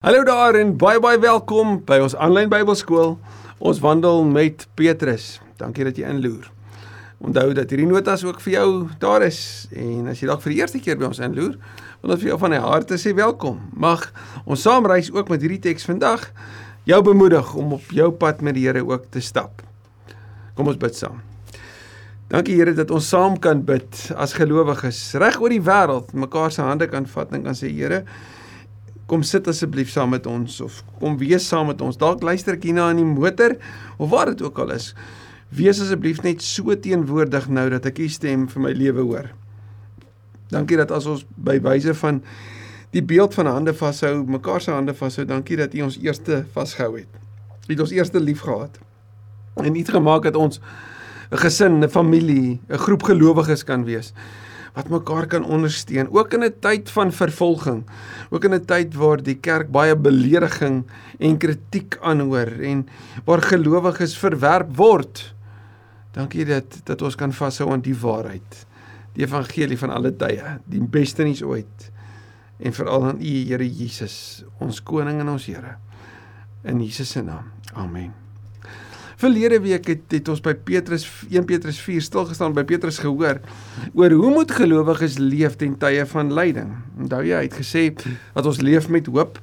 Hallo daar en baie baie welkom by ons aanlyn Bybelskool. Ons wandel met Petrus. Dankie dat jy inloer. Onthou dat hierdie notas ook vir jou daar is en as jy dalk vir die eerste keer by ons inloer, wil ons vir jou van die harte sê welkom. Mag ons saam reis ook met hierdie teks vandag jou bemoedig om op jou pad met die Here ook te stap. Kom ons bid saam. Dankie Here dat ons saam kan bid as gelowiges reg oor die wêreld, mekaar se hande kan vat en kan sê Here, kom sit asseblief saam met ons of kom wees saam met ons. Dalk luister ek hierna in die motor of waar dit ook al is. Wees asseblief net so teenwoordig nou dat ek u stem vir my lewe hoor. Dankie dat as ons by wyse van die beeld van hande vashou, mekaar se hande vashou, dankie dat u ons eerste vasgehou het. U het ons eerste lief gehad. En het gemaak dat ons 'n gesin, 'n familie, 'n groep gelowiges kan wees wat mekaar kan ondersteun. Ook in 'n tyd van vervolging. Ook in 'n tyd waar die kerk baie belediging en kritiek aanhoor en waar gelowiges verwerp word. Dankie dat dat ons kan vashou aan die waarheid. Die evangelie van alle tye die beste nuus ooit. En veral aan u Here Jesus ons koning en ons Here. In Jesus se naam. Amen Verlede week het, het ons by Petrus 1 Petrus 4 stil gestaan by Petrus gehoor oor hoe moet gelowiges leef ten tye van lyding. Onthou jy, hy het gesê dat ons leef met hoop,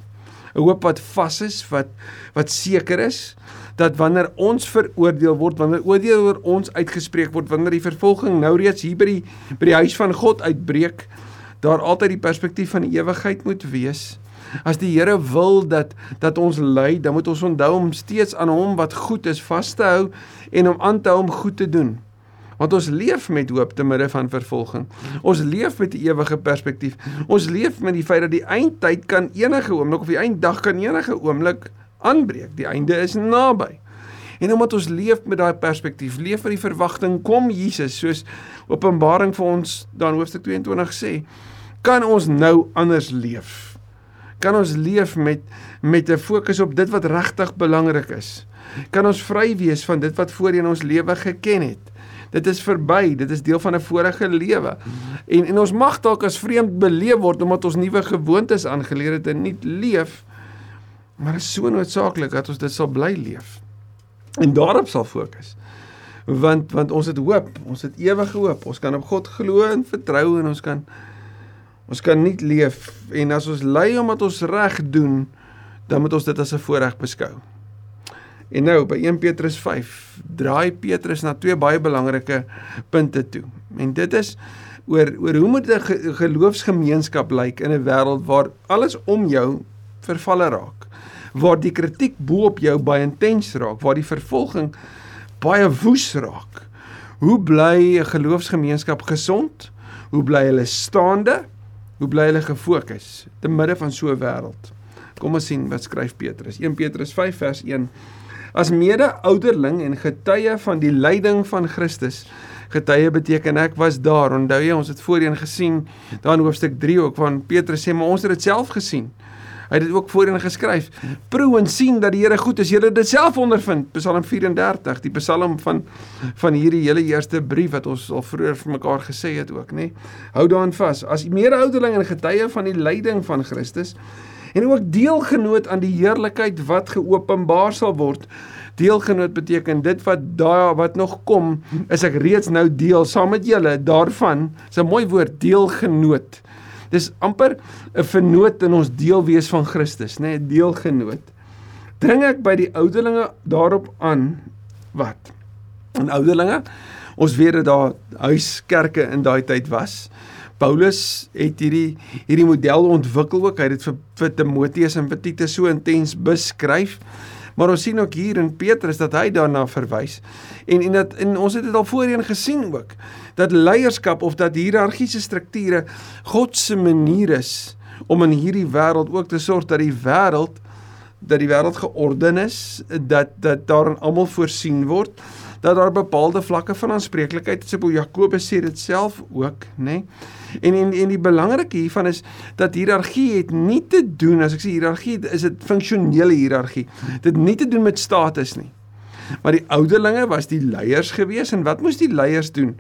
'n hoop wat vas is, wat wat seker is dat wanneer ons veroordeel word, wanneer oordeel oor ons uitgespreek word, wanneer die vervolging nou reeds hier by die by die huis van God uitbreek, daar altyd die perspektief van die ewigheid moet wees As die Here wil dat dat ons ly, dan moet ons onthou om steeds aan hom wat goed is vas te hou en om aan te hou om goed te doen. Want ons leef met hoop te midde van vervolging. Ons leef met 'n ewige perspektief. Ons leef met die feit dat die eindtyd kan enige oomblik of die einddag kan enige oomblik aanbreek. Die einde is naby. En omdat ons leef met daai perspektief, leef met die verwagting kom Jesus, soos Openbaring vir ons dan hoofstuk 22 sê, kan ons nou anders leef kan ons leef met met 'n fokus op dit wat regtig belangrik is. Kan ons vry wees van dit wat voorheen ons lewe geken het. Dit is verby, dit is deel van 'n vorige lewe. En en ons mag dalk as vreemd beleef word omdat ons nuwe gewoontes aangeleer het en nie leef maar is so noodsaaklik dat ons dit sal bly leef. En daarop sal fokus. Want want ons het hoop, ons het ewige hoop. Ons kan op God glo en vertrou en ons kan Ons kan nie leef en as ons ly omdat ons reg doen, dan moet ons dit as 'n voorreg beskou. En nou by 1 Petrus 5 draai Petrus na twee baie belangrike punte toe. En dit is oor oor hoe moet 'n geloofsgemeenskap lyk in 'n wêreld waar alles om jou vervalle raak. Waar die kritiek bo op jou baie intens raak, waar die vervolging baie woes raak. Hoe bly 'n geloofsgemeenskap gesond? Hoe bly hulle staande? Hoe bly hulle gefokus te midde van so 'n wêreld? Kom ons sien wat skryf Petrus. 1 Petrus 5 vers 1. As mede-ouderling en getuie van die lyding van Christus. Getuie beteken ek was daar. Onthou jy ons het voorheen gesien daar in hoofstuk 3 ook van Petrus sê maar ons het dit self gesien. Hy het dit ook voorheen geskryf. Proe en sien dat die Here goed is. Julle dit self ondervind. Psalm 34, die Psalm van van hierdie hele eerste brief wat ons al vroeër vir mekaar gesê het ook, nê. Hou daaraan vas. As mede-ouderling en getuie van die lyding van Christus en ook deelgenoot aan die heerlikheid wat geopenbaar sal word. Deelgenoot beteken dit wat daar wat nog kom, is ek reeds nou deel saam met julle daarvan. Dis 'n mooi woord, deelgenoot. Dis amper 'n vernoot in ons deel wees van Christus, nê, nee, deelgenoot. Dring ek by die ouderlinge daarop aan wat? En ouderlinge, ons weet dat daar huiskerke in daai tyd was. Paulus het hierdie hierdie model ontwikkel ook. Hy het dit vir, vir Timoteus en vir Titus so intens beskryf. Maar ons sien ook hier in Petrus dat hy daarna verwys. En en dat en ons het dit al voorheen gesien ook dat leierskap of dat hiërargiese strukture God se manier is om in hierdie wêreld ook te sorg dat die wêreld dat die wêreld georden is, dat dat daar aan almal voorsien word, dat daar bepaalde vlakke van aanspreeklikheid is. Bo Jakobus sê dit self ook, nê? Nee? En en en die belangrike hiervan is dat hiërargie het nie te doen as ek sê hiërargie is dit funksionele hiërargie. Dit nie te doen met status nie. Maar die ouderlinge was die leiers gewees en wat moes die leiers doen?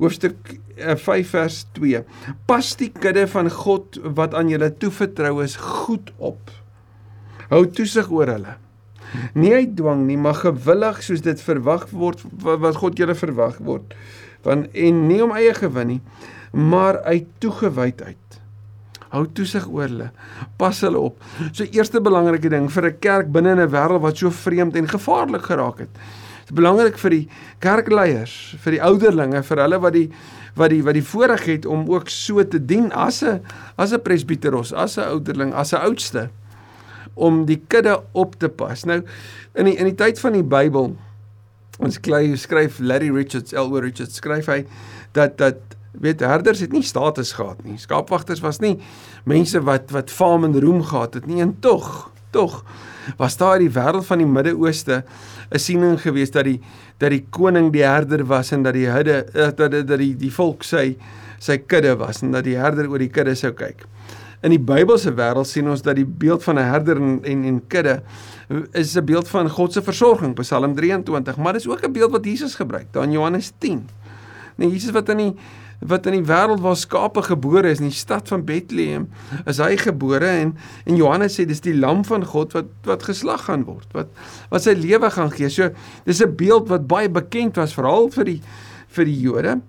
Hoofstuk 5 eh, vers 2. Pas die kudde van God wat aan julle toevertrou is goed op. Hou toesig oor hulle. Nie uit dwang nie, maar gewillig soos dit verwag word wat God julle verwag word. Want en nie om eie gewin nie, maar uit toegewydheid. Hou toesig oor hulle. Pas hulle op. So eerste belangrike ding vir 'n kerk binne 'n wêreld wat so vreemd en gevaarlik geraak het. Dit is belangrik vir die kerkleiers, vir die ouderlinge, vir hulle wat die wat die wat die voorreg het om ook so te dien as 'n as 'n presbiteros, as 'n ouderling, as 'n oudste om die kudde op te pas. Nou in die in die tyd van die Bybel ons skryf Larry Richards, L.O. Richards skryf hy dat dat weet herders het nie status gehad nie. Skaapwagters was nie mense wat wat faam en roem gehad het nie en tog tog was daar in die wêreld van die Midde-Ooste 'n siening geweest dat die dat die koning die herder was en dat die hudde eh, dat dat die die volk sy sy kudde was en dat die herder oor die kudde sou kyk. In die Bybelse wêreld sien ons dat die beeld van 'n herder en en, en kudde is 'n beeld van God se versorging, Psalm 23, maar dis ook 'n beeld wat Jesus gebruik, daar in Johannes 10. Nee, Jesus wat in die wat in die wêreld waar skape gebore is in die stad van Bethlehem is hy gebore en en Johannes sê dis die lam van God wat wat geslag gaan word wat wat sy lewe gaan gee. So dis 'n beeld wat baie bekend was veral vir die vir die Jode.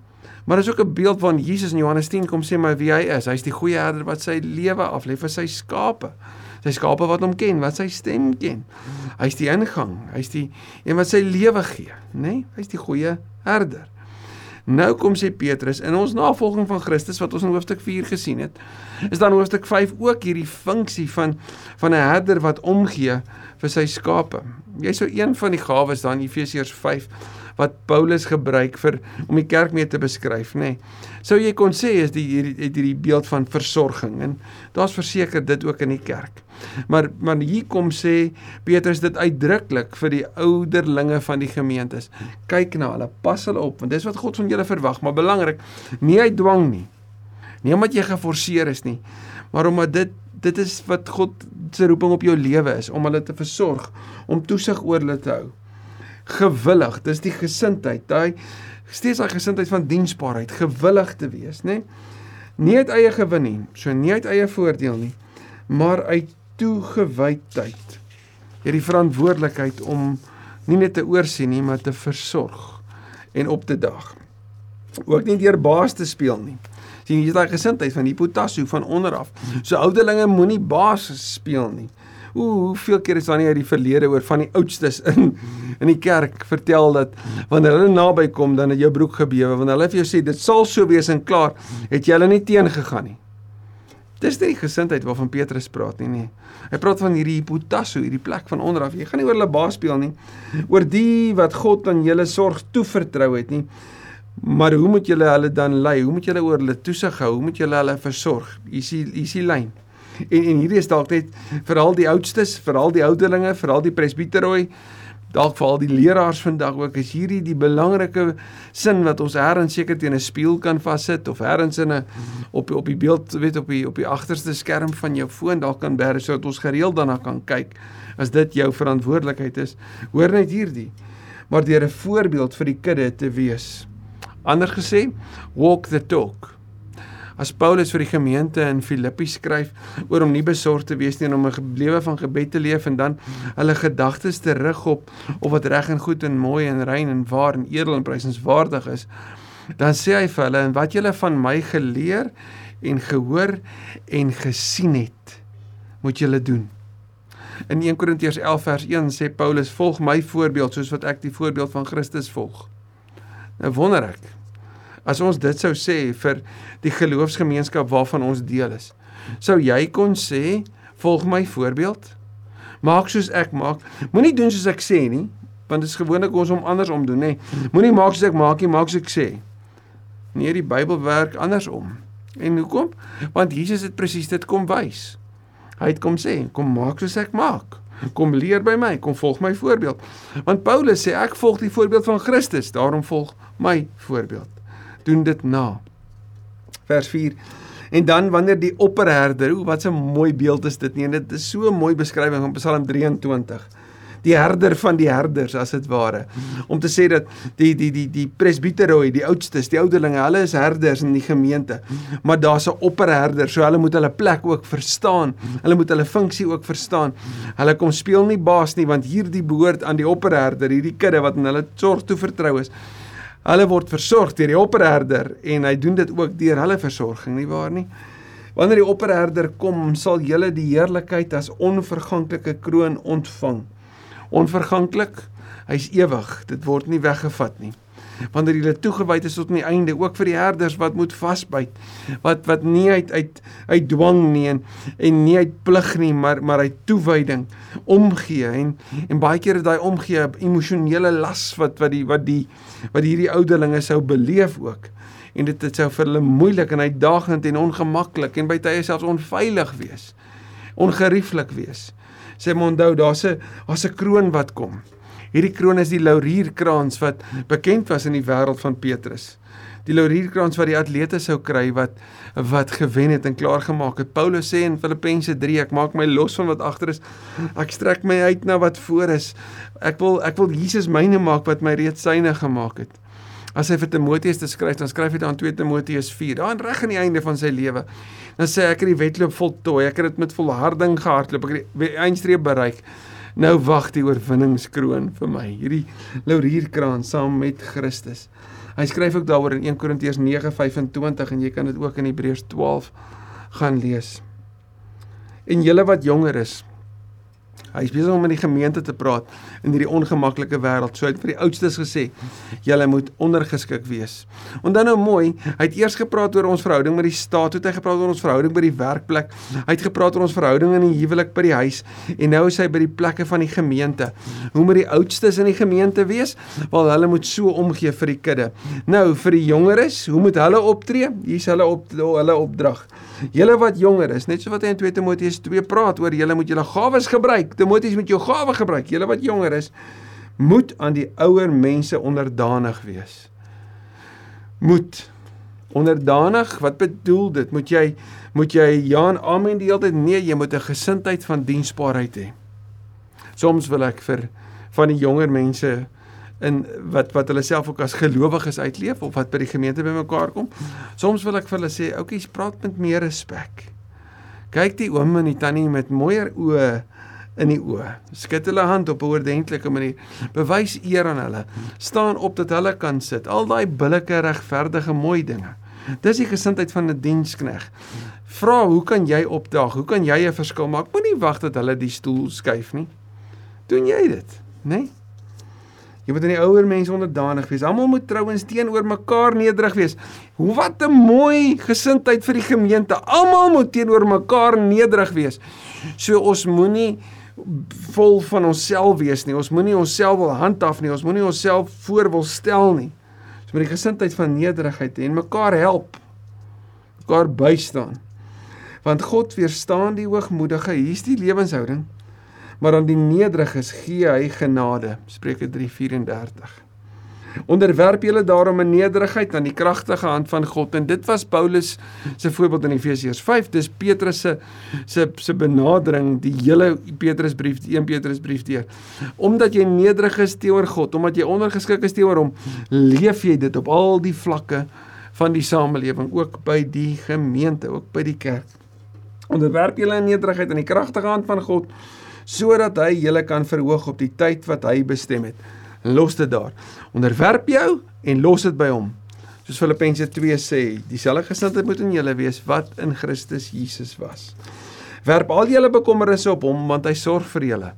Maar dis ook 'n beeld van Jesus in Johannes 10 kom sê maar wie hy is. Hy's die goeie herder wat sy lewe aflê vir sy skape. Sy skape wat hom ken, wat sy stem ken. Hy's die ingang, hy's die een wat sy lewe gee, nê? Nee? Hy's die goeie herder. Nou kom sê Petrus in ons navolging van Christus wat ons in hoofstuk 4 gesien het, is dan hoofstuk 5 ook hierdie funksie van van 'n herder wat omgee vir sy skape. Jy sou een van die gawes dan Efesiërs 5 wat Paulus gebruik vir om die kerk mee te beskryf, nê. Nee. Sou jy kon sê is die hierdie hierdie beeld van versorging en daar's verseker dit ook in die kerk. Maar maar hier kom sê Petrus dit uitdruklik vir die ouderlinge van die gemeentes. Kyk na hulle, pas hulle op want dis wat God van julle verwag, maar belangrik, nie uit dwang nie. Nie omdat jy geforseer is nie, maar omdat dit dit is wat God se roeping op jou lewe is om hulle te versorg, om toesig oor hulle te hou gewillig. Dis die gesindheid, daai steeds daai gesindheid van diensbaarheid, gewillig te wees, nê? Nee? Nie uit eie gewin nie, so nie uit eie voordeel nie, maar uit toegewydheid. Jy die verantwoordelikheid om nie net te oorsien nie, maar te versorg en op te daag. Ook nie deur baas te speel nie. Sien jy daai gesindheid van hipotasso van onderaf. So ouderlinge moenie baas speel nie. Ooh, hoeveel keer is daar nie uit die verlede oor van die oudstes in in die kerk vertel dat wanneer hulle naby kom dan het jou broek gebewe wanneer hulle vir jou sê dit sal so wees en klaar, het jy hulle nie teengegaan nie. Dis nie die gesindheid waarvan Petrus praat nie nie. Hy praat van hierdie hipotasso, hierdie plek van onderaf. Jy gaan nie oor hulle baas speel nie. Oor die wat God aan julle sorg toevertrou het nie. Maar hoe moet julle hulle dan lei? Hoe moet julle oor hulle toesig hou? Hoe moet julle hulle versorg? Hier is hier is die lyn. En en hierdie is dalk net vir al die oudstes, vir al die ouderlinge, vir al die presbiterooi, dalk vir al die leraars vandag ook is hierdie die belangrike sin wat ons herrens seker teen 'n spieël kan vassit of herrens in 'n op op die beeld weet op die op die agterste skerm van jou foon dalk kan bær sodat ons gereeld daarna kan kyk as dit jou verantwoordelikheid is. Hoor net hierdie. Maar deur 'n voorbeeld vir die kudde te wees. Anders gesê, walk the talk. As Paulus vir die gemeente in Filippi skryf oor om nie besorgd te wees nie en om 'n lewe van gebed te leef en dan hulle gedagtes te rig op op wat reg en goed en mooi en rein en waar en edel en prysenswaardig is, dan sê hy vir hulle en wat julle van my geleer en gehoor en gesien het, moet julle doen. In 1 Korintiërs 11 vers 1 sê Paulus: "Volg my voorbeeld soos wat ek die voorbeeld van Christus volg." Nou wonder ek, as ons dit sou sê vir die geloofsgemeenskap waarvan ons deel is. Sou jy kon sê, volg my voorbeeld? Maak soos ek maak. Moenie doen soos ek sê nie, want dit is gewoonlik ons om anders om doen, nê. Moenie maak soos ek maak nie, maak soos ek sê. Nee, die Bybel werk andersom. En hoekom? Want Jesus het presies dit kom wys. Hy het kom sê, kom maak soos ek maak. Kom leer by my, kom volg my voorbeeld. Want Paulus sê ek volg die voorbeeld van Christus, daarom volg my voorbeeld doen dit na. Vers 4. En dan wanneer die opperherder, o wat 'n mooi beeld is dit nie. En dit is so 'n mooi beskrywing van Psalm 23. die herder van die herders as dit ware. Om te sê dat die die die die presbiteroi, die oudstes, die ouderlinge, hulle is herders in die gemeente. Maar daar's 'n opperherder, so hulle moet hulle plek ook verstaan. Hulle moet hulle funksie ook verstaan. Hulle kom speel nie baas nie want hierdie behoort aan die opperherder, hierdie kudde wat aan hulle sorg toe vertrou is. Hulle word versorg deur die opperherder en hy doen dit ook deur hulle versorging, nie waar nie? Wanneer die opperherder kom, sal julle die heerlikheid as onverganklike kroon ontvang. Onverganklik, hy's ewig, dit word nie weggevat nie wanneer jy toegewy is tot aan die einde ook vir die herders wat moet vasbyt wat wat nie uit uit uit dwang nie en, en nie uit plig nie maar maar uit toewyding omgee en en baie keer is daai omgee 'n emosionele las wat wat die wat die wat hierdie ouderlinge sou beleef ook. En dit dit sou vir hulle moeilik en uitdagend en ongemaklik en by tye selfs onveilig wees ongerieflik wees. Sê mondou daar's 'n daar's 'n kroon wat kom Hierdie kroon is die laurierkrans wat bekend was in die wêreld van Petrus. Die laurierkrans wat die atlete sou kry wat wat gewen het en klaar gemaak het. Paulus sê in Filippense 3, ek maak my los van wat agter is. Ek strek my uit na wat voor is. Ek wil ek wil Jesus myne maak wat my reeds syne gemaak het. As hy vir Timoteus te skryf, dan skryf hy dan 2 Timoteus 4. Daar aan reg aan die einde van sy lewe. Dan sê ek het die wedloop voltooi. Ek het dit met volharding gehardloop. Ek het die eindstreep bereik. Nou wag die oorwinningskroon vir my, hierdie laurierkraan saam met Christus. Hy skryf ook daaroor in 1 Korintiërs 9:25 en jy kan dit ook in Hebreërs 12 gaan lees. En julle wat jonger is, Hy is besig om met die gemeente te praat in hierdie ongemaklike wêreld. So hy het vir die oudstes gesê: "Julle moet ondergeskik wees." Dan nou mooi, hy het eers gepraat oor ons verhouding met die staat, het hy gepraat oor ons verhouding by die werkplek. Hy het gepraat oor ons verhouding in die huwelik by die huis en nou is hy by die plekke van die gemeente. Hoe moet die oudstes in die gemeente wees? Wel, hulle moet so omgee vir die kudde. Nou, vir die jongeres, hoe moet hulle optree? Hier's hulle op hulle opdrag. Julle wat jonger is, net so wat hy in 2 Timoteus 2 praat oor julle moet julle gawes gebruik. Timoteus moet jou gawe gebruik. Julle wat jonger is, moet aan die ouer mense onderdanig wees. Moet onderdanig, wat bedoel dit? Moet jy moet jy ja en amen die hele tyd? Nee, jy moet 'n gesindheid van diensbaarheid hê. Soms wil ek vir van die jonger mense in wat wat hulle self ook as gelowiges uitleef of wat by die gemeente bymekaar kom. Soms wil ek vir hulle sê, "Oukies, praat met meer respek." Kyk die oom en die tannie met mooier oë in die oë. Skud hulle hand op 'n oordentlike manier. Bewys eer aan hulle. Staan op dat hulle kan sit. Al daai billike regverdige mooi dinge. Dis die gesindheid van 'n die dienskneg. Vra, hoe kan jy opdaag? Hoe kan jy 'n verskil maak? Moenie wag dat hulle die stoel skuif nie. Doen jy dit, né? Nee? Jy moet aan die ouer mense onderdanig wees. Almal moet trouens teenoor mekaar nederig wees. Hoe wat 'n mooi gesindheid vir die gemeente. Almal moet teenoor mekaar nederig wees. So ons moenie vol van onsself wees nie. Ons moenie onsself wil handhaaf nie. Ons moenie onsself voor wil stel nie. Ons moet die gesindheid van nederigheid en mekaar help. mekaar bystaan. Want God weerstaan die hoogmoedige. Hier's die lewenshouding maar aan die nederiges gee hy genade. Spreuke 3:34. Onderwerp julle daarom in nederigheid aan die kragtige hand van God. En dit was Paulus se voorbeeld in Efesiërs 5 dis Petrus se se se benadering die hele Petrusbrief die 1 Petrusbrief deur. Omdat jy nederig is teenoor God omdat jy ondergeskik is teenoor hom leef jy dit op al die vlakke van die samelewing ook by die gemeente ook by die kerk. Onderwerp julle in nederigheid aan die kragtige hand van God sodat hy julle kan verhoog op die tyd wat hy bestem het. Los dit daar. Onderwerp jou en los dit by hom. Soos Filippense 2 sê, dieselfde gesindheid moet in julle wees wat in Christus Jesus was. Werp al julle bekommernisse op hom want hy sorg vir julle.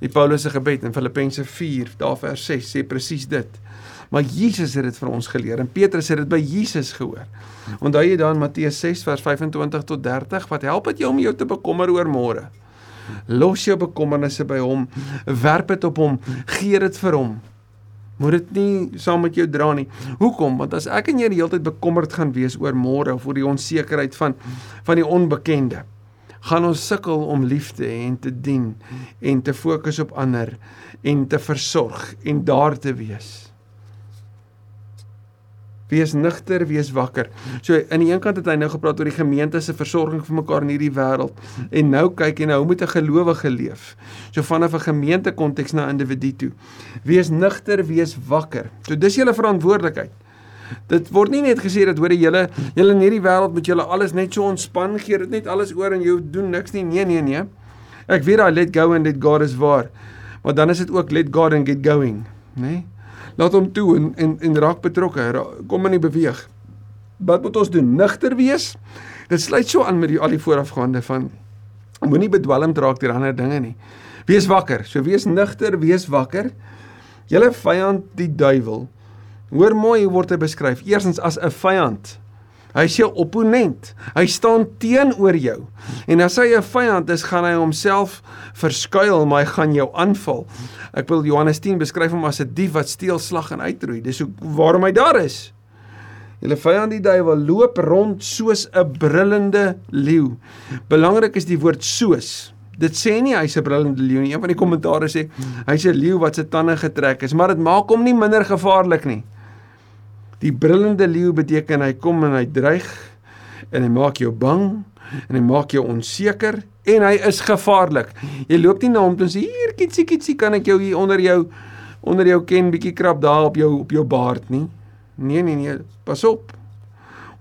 Die Paulus se gebed in Filippense 4, daar vers 6 sê presies dit. Maar Jesus het dit vir ons geleer en Petrus het dit by Jesus gehoor. Onthou jy dan Matteus 6 vers 25 tot 30 wat help dit jou om jou te bekommer oor môre? Los jou bekommernisse by hom. Werp dit op hom. Gee dit vir hom. Moet dit nie saam met jou dra nie. Hoekom? Want as ek en jy die hele tyd bekommerd gaan wees oor môre of oor die onsekerheid van van die onbekende, gaan ons sukkel om lief te hê en te dien en te fokus op ander en te versorg en daar te wees. Wees nugter, wees wakker. So aan die een kant het hy nou gepraat oor die gemeente se versorging vir mekaar in hierdie wêreld en nou kyk jy nou moet 'n gelowige leef. So vanaf 'n gemeente konteks na individu toe. Wees nugter, wees wakker. So dis julle verantwoordelikheid. Dit word nie net gesê dat hoor jy julle julle in hierdie wêreld moet julle alles net so ontspan gee, dit net alles oor en jy doen niks nie. Nee, nee, nee. Ek weet daai let go and let God is waar. Maar dan is dit ook let God and get going, né? Nee? Laat hom toe en en en raak betrokke. Ra kom in die beweeg. Wat moet ons doen? Nigter wees. Dit sluit so aan met die al die voorafgaande van moenie bedwelmd raak deur ander dinge nie. Wees wakker. So wees nigter, wees wakker. Julle vyand die duiwel. Hoor mooi hoe word hy beskryf. Eerstens as 'n vyand. Hy is jou opponent. Hy staan teenoor jou. En as hy 'n vyand is, gaan hy homself verskuil, maar hy gaan jou aanval. Ek wil Johannes 10 beskryf hom as 'n dief wat steel, slag en uitroei. Dis hoe waarom hy daar is. Julle vyand die duiwel loop rond soos 'n brullende leeu. Belangrik is die woord soos. Dit sê nie hy's 'n brullende leeu nie. Een van die kommentaare sê hy's 'n leeu wat sy tande getrek is, maar dit maak hom nie minder gevaarlik nie. Die brullende leeu beteken hy kom en hy dreig en hy maak jou bang en hy maak jou onseker en hy is gevaarlik. Jy loop nie na hom toe en sê hier kitsie kitsie kan ek jou hier onder jou onder jou ken bietjie krap daar op jou op jou baard nie. Nee nee nee, pas op.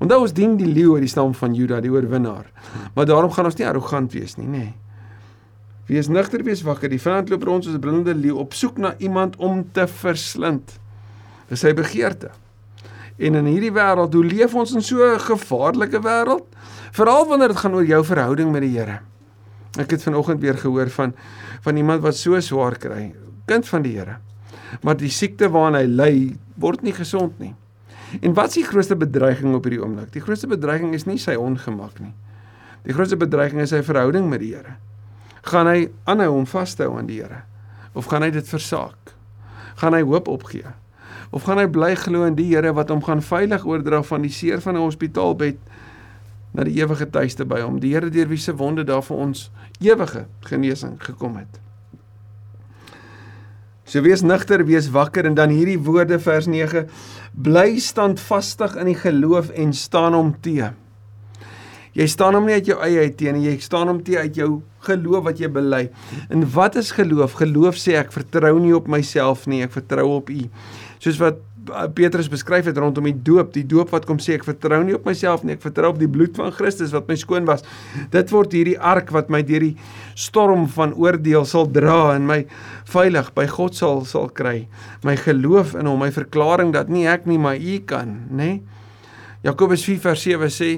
Onthou ons dien die leeu uit die stam van Juda, die oorwinnaar. Maar daarom gaan ons nie arrogant wees nie, nê. Nee. Wees nugter, wees wakker. Die vyand loop rond soos 'n brullende leeu op soek na iemand om te verslind. Dis sy begeerte. En in hierdie wêreld, hoe leef ons in so 'n gevaarlike wêreld? Veral wanneer dit gaan oor jou verhouding met die Here. Ek het vanoggend weer gehoor van van iemand wat so swaar kry, kind van die Here. Maar die siekte waaraan hy ly, word nie gesond nie. En wat is die grootste bedreiging op hierdie oomblik? Die grootste bedreiging is nie sy ongemak nie. Die grootste bedreiging is sy verhouding met die Here. Gaan hy aanhou om vas te hou aan die Here of gaan hy dit versaak? Gaan hy hoop opgee? Of gaan hy bly glo in die Here wat hom gaan veilig oordra van die seer van 'n hospitaalbed na die ewige tuiste by hom die Here deur wie se wonde daar vir ons ewige genesing gekom het So wees nigter, wees wakker en dan hierdie woorde vers 9 bly standvastig in die geloof en staan hom te. Jy staan hom nie uit jou eie uit teen nie, jy staan hom te uit jou geloof wat jy bely. En wat is geloof? Geloof sê ek vertrou nie op myself nie, ek vertrou op U soos wat uh, Petrus beskryf het rondom die doop, die doop wat kom sê ek vertrou nie op myself nie, ek vertrou op die bloed van Christus wat my skoon was. Dit word hierdie ark wat my deur die storm van oordeel sal dra en my veilig by God sal sal kry. My geloof in hom, my verklaring dat nie ek nie, maar U kan, nê? Nee? Jakobus 4:7 sê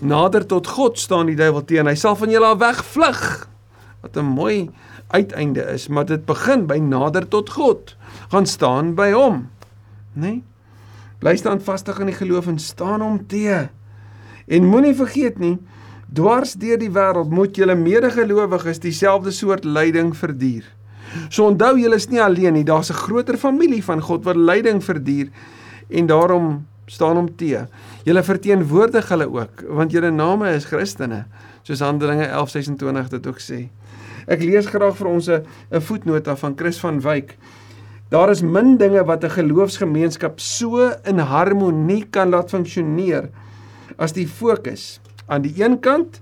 nader tot God staan die duiwel teen, hy sal van julle af wegvlug. Wat 'n mooi uiteinde is, maar dit begin by nader tot God. Gaan staan by hom nê? Nee? Bly staan vastig in die geloof en staan hom te. En moenie vergeet nie, dwars deur die wêreld moet julle medegelowiges dieselfde soort lyding verduur. So onthou julle is nie alleen nie, daar's 'n groter familie van God wat lyding verduur en daarom staan hom te. Julle verteenwoordig hulle ook, want julle name is Christene, soos Handelinge 11:26 dit ook sê. Ek lees graag vir ons 'n voetnota van Chris van Wyk Daar is min dinge wat 'n geloofsgemeenskap so in harmonie kan laat funksioneer as die fokus aan die een kant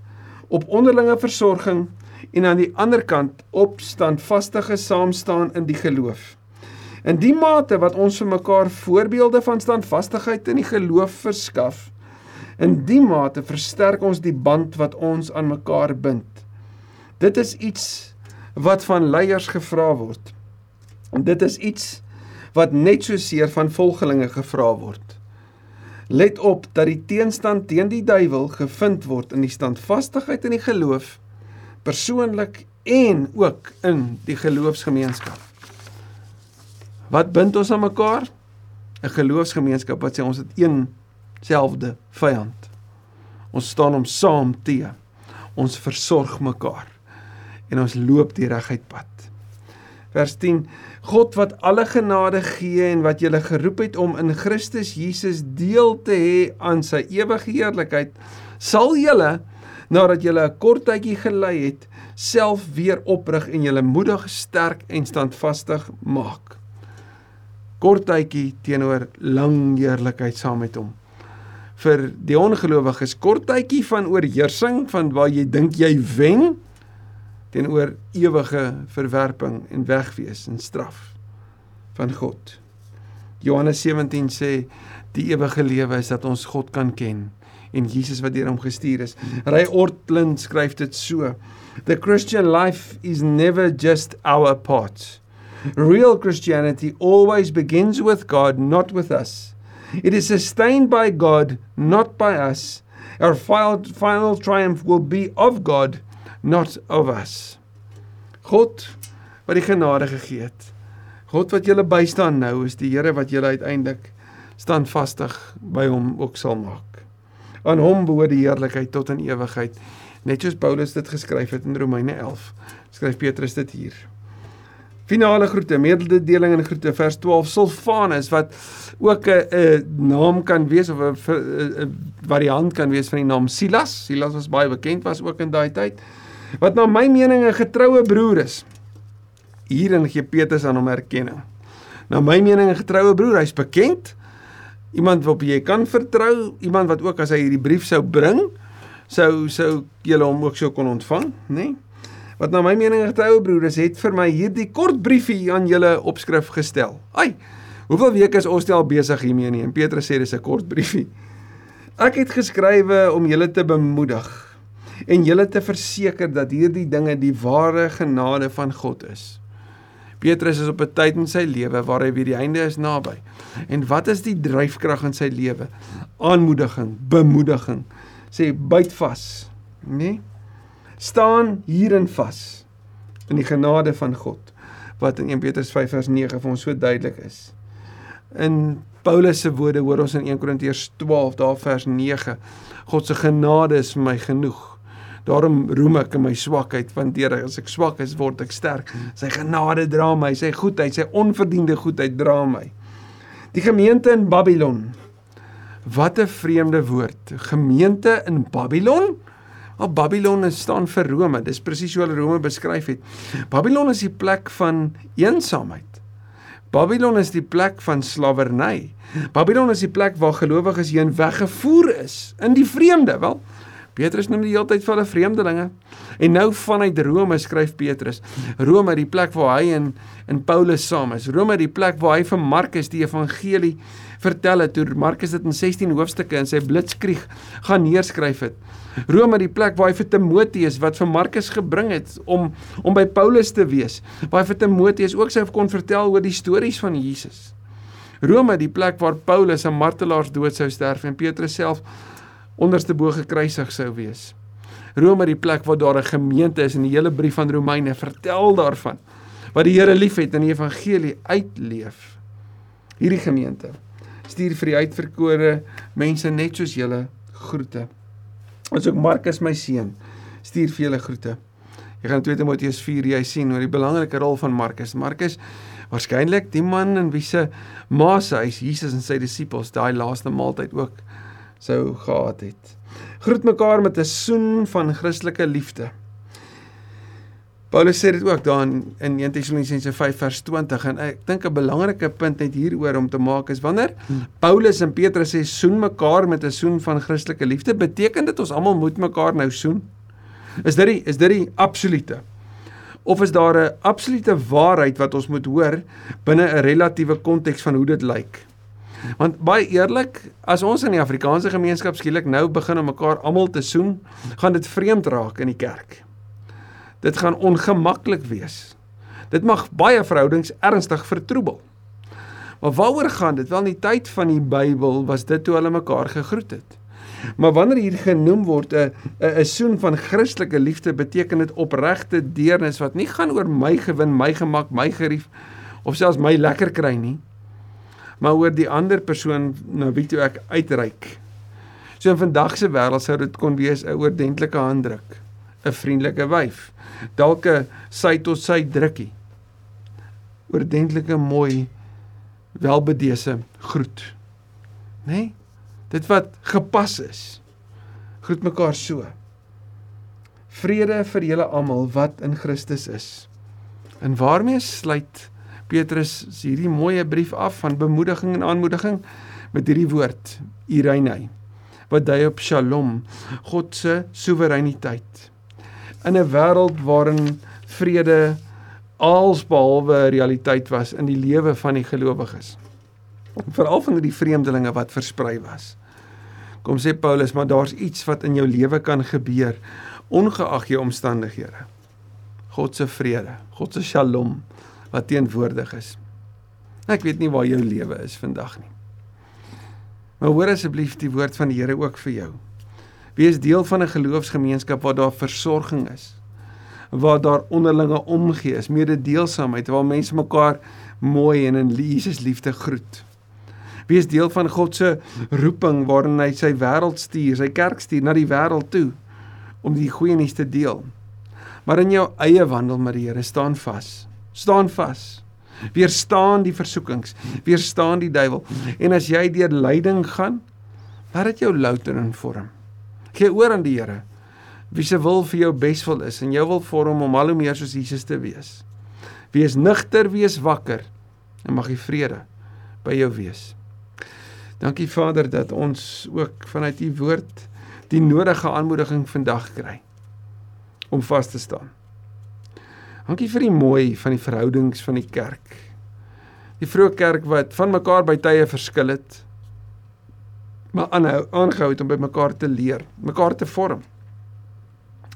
op onderlinge versorging en aan die ander kant op standvastige saamstaan in die geloof. In die mate wat ons vir mekaar voorbeelde van standvastigheid in die geloof verskaf, in die mate versterk ons die band wat ons aan mekaar bind. Dit is iets wat van leiers gevra word. Dit is iets wat net so seer van volgelinge gevra word. Let op dat die teenstand teen die duiwel gevind word in die standvastigheid in die geloof persoonlik en ook in die geloofsgemeenskap. Wat bind ons aan mekaar? 'n Geloofsgemeenskap wat sê ons het een selfde vyand. Ons staan hom saam te. Ons versorg mekaar en ons loop die reguit pad. Vers 10 God wat alle genade gee en wat julle geroep het om in Christus Jesus deel te hê aan sy ewige heerlikheid, sal julle nadat julle 'n kort tydjie gelei het, self weer oprig en julle moedig, sterk en standvastig maak. kort tydjie teenoor lang heerlikheid saam met hom. Vir die ongelowiges kort tydjie van oorheersing van waar jy dink jy wen teenoor ewige verwerping en wegwees en straf van God. Johannes 17 sê die ewige lewe is dat ons God kan ken en Jesus wat deur hom gestuur is. Ray Ortlund skryf dit so: The Christian life is never just our part. Real Christianity always begins with God, not with us. It is sustained by God, not by us. Our final, final triumph will be of God, not of us. God wat die genade gegee het. God wat julle bystaan nou is die Here wat julle uiteindelik standvastig by hom ook sal maak. Aan hom behoort die heerlikheid tot in ewigheid. Net soos Paulus dit geskryf het in Romeine 11, skryf Petrus dit hier. Finale groete, mededeling en groete vers 12 Silvanus wat ook 'n naam kan wees of 'n variant kan wees van die naam Silas. Silas was baie bekend was ook in daai tyd. Wat na my mening 'n getroue broer is. Hierin gee Petrus aan hom erkenning. Na my mening 'n getroue broer, hy's bekend. Iemand wat jy kan vertrou, iemand wat ook as hy hierdie brief sou bring, sou sou jy hom ook sou kon ontvang, nê? Nee? Wat na my mening 'n getroue broer is, het vir my hierdie kort briefie aan julle opskrif gestel. Ai. Hoeveel weke is ons al besig hiermee nie? En Petrus sê dis 'n kort briefie. Ek het geskrywe om julle te bemoedig en julle te verseker dat hierdie dinge die ware genade van God is. Petrus is op 'n tyd in sy lewe waar hy weer die einde is naby. En wat is die dryfkrag in sy lewe? Aanmoediging, bemoediging. Sê byt vas, nê? Nee? Staan hierin vas in die genade van God wat in 1 Petrus 5 vers 9 vir ons so duidelik is. In Paulus se woorde hoor ons in 1 Korintiërs 12 daar vers 9. God se genade is my genoeg. Daarom roem ek in my swakheid, want deur as ek swak is, word ek sterk. Sy genade dra my, sy goedheid, sy onverdiende goedheid dra my. Die gemeente in Babylon. Wat 'n vreemde woord. Gemeente in Babylon? Al Babylon staan vir Rome. Dis presies hoe hulle Rome beskryf het. Babylon is die plek van eensaamheid. Babylon is die plek van slawerny. Babylon is die plek waar gelowiges heen weggevoer is in die vreemde. Wel, Petrus noem die hele tyd vir hulle vreemdelinge. En nou vanuit Rome skryf Petrus. Rome, die plek waar hy en in Paulus saam is. Rome, die plek waar hy vir Markus die evangelie vertel het. Toe Markus dit in 16 hoofstukke in sy blitskrieg gaan neerskryf het. Rome, die plek waar hy vir Timoteus wat vir Markus gebring het om om by Paulus te wees. Waar hy vir Timoteus ook sou kon vertel oor die stories van Jesus. Rome, die plek waar Paulus 'n martelaarsdood sou sterf en Petrus self onderste bo gekruisig sou wees. Rome die plek waar daar 'n gemeente is en die hele brief van Romeine vertel daarvan wat die Here liefhet en die evangelie uitleef. Hierdie gemeente stuur vir die uitverkore mense net soos julle groete. Ons ook Markus my seun stuur vir julle groete. Jy gaan 2 Timoteus 4 jy sien oor die belangrike rol van Markus. Markus waarskynlik die man in wie se ma se huis Jesus en sy disippels daai laaste maaltyd ook sou gehad het. Groet mekaar met 'n soen van Christelike liefde. Paulus sê dit ook daar in 1 Tessalonisense 5 vers 20 en ek dink 'n belangrike punt net hieroor om te maak is wanneer Paulus en Petrus sê soen mekaar met 'n soen van Christelike liefde, beteken dit ons almal moet mekaar nou soen? Is dit die is dit die absolute? Of is daar 'n absolute waarheid wat ons moet hoor binne 'n relatiewe konteks van hoe dit lyk? Want baie eerlik, as ons in die Afrikaanse gemeenskap skielik nou begin om mekaar almal te soen, gaan dit vreemd raak in die kerk. Dit gaan ongemaklik wees. Dit mag baie verhoudings ernstig vertroebel. Maar waaroor gaan dit? Wel in die tyd van die Bybel was dit toe hulle mekaar gegroet het. Maar wanneer hier genoem word 'n 'n soen van Christelike liefde, beteken dit opregte deernis wat nie gaan oor my gewin, my gemak, my gerief of selfs my lekker kry nie, maar oor die ander persoon na wie toe ek uitreik. So in vandag se wêreld sou dit kon wees 'n oordentlike handdruk, 'n vriendelike wyf, dalk 'n sy tot sy drukkie. Oordentlike mooi welbedese groet. Né? Nee? Dit wat gepas is. Groet mekaar so. Vrede vir julle almal wat in Christus is. En waarmee sluit Petrus hierdie mooie brief af van bemoediging en aanmoediging met hierdie woord Irene wat dui op Shalom, God se soewereiniteit. In 'n wêreld waarin vrede alsbehalwe realiteit was in die lewe van die gelowiges. Veral van die vreemdelinge wat versprei was. Kom sê Paulus, maar daar's iets wat in jou lewe kan gebeur ongeag jou omstandighede. God se vrede, God se Shalom wat teenwoordig is. Ek weet nie waar jou lewe is vandag nie. Maar hoor asseblief die woord van die Here ook vir jou. Wees deel van 'n geloofsgemeenskap waar daar versorging is. Waar daar onderlinge omgee is, mededeelsaamheid, waar mense mekaar mooi en in Jesus liefde groet. Wees deel van God se roeping waarin hy sy wêreld stuur, sy kerk stuur na die wêreld toe om die goeie nuus te deel. Maar in jou eie wandel met die Here staan vas. Staan vas. Weerstaan die versoekings, weerstaan die duiwel. En as jy deur lyding gaan, laat dit jou louter in vorm. Gee oor aan die Here. Wie se wil vir jou beswil is en jou wil vorm om al hoe meer soos Jesus te wees. Wees nugter, wees wakker en mag die vrede by jou wees. Dankie Vader dat ons ook vanuit u woord die nodige aanmoediging vandag kry om vas te staan. Dankie vir die mooi van die verhoudings van die kerk. Die vroeë kerk wat van mekaar by tye verskil het, maar aanhou aangehou het om by mekaar te leer, mekaar te vorm.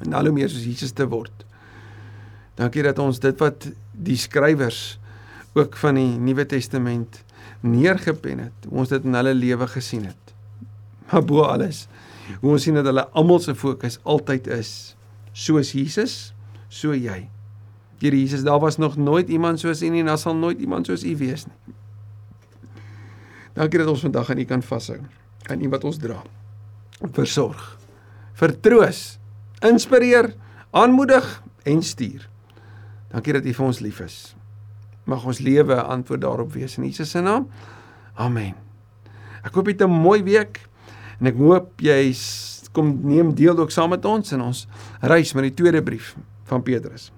En al hoe meer soos Jesus te word. Dankie dat ons dit wat die skrywers ook van die Nuwe Testament neergepen het, ons dit in hulle lewe gesien het. Maar bo alles, hoe ons sien dat hulle almal se fokus altyd is soos Jesus, so jy. Here Jesus, daar was nog nooit iemand soos U nie en daar sal nooit iemand soos U wees nie. Dankie dat ons vandag aan U kan vashou. Aan U wat ons dra. Versorg. Vertroos. Inspireer, aanmoedig en stuur. Dankie dat U vir ons lief is. Mag ons lewe antwoord daarop wees in Jesus se naam. Amen. Ek hoop jy het 'n mooi week en ek hoop jy kom neem deel ook saam met ons in ons reis met die tweede brief van Petrus.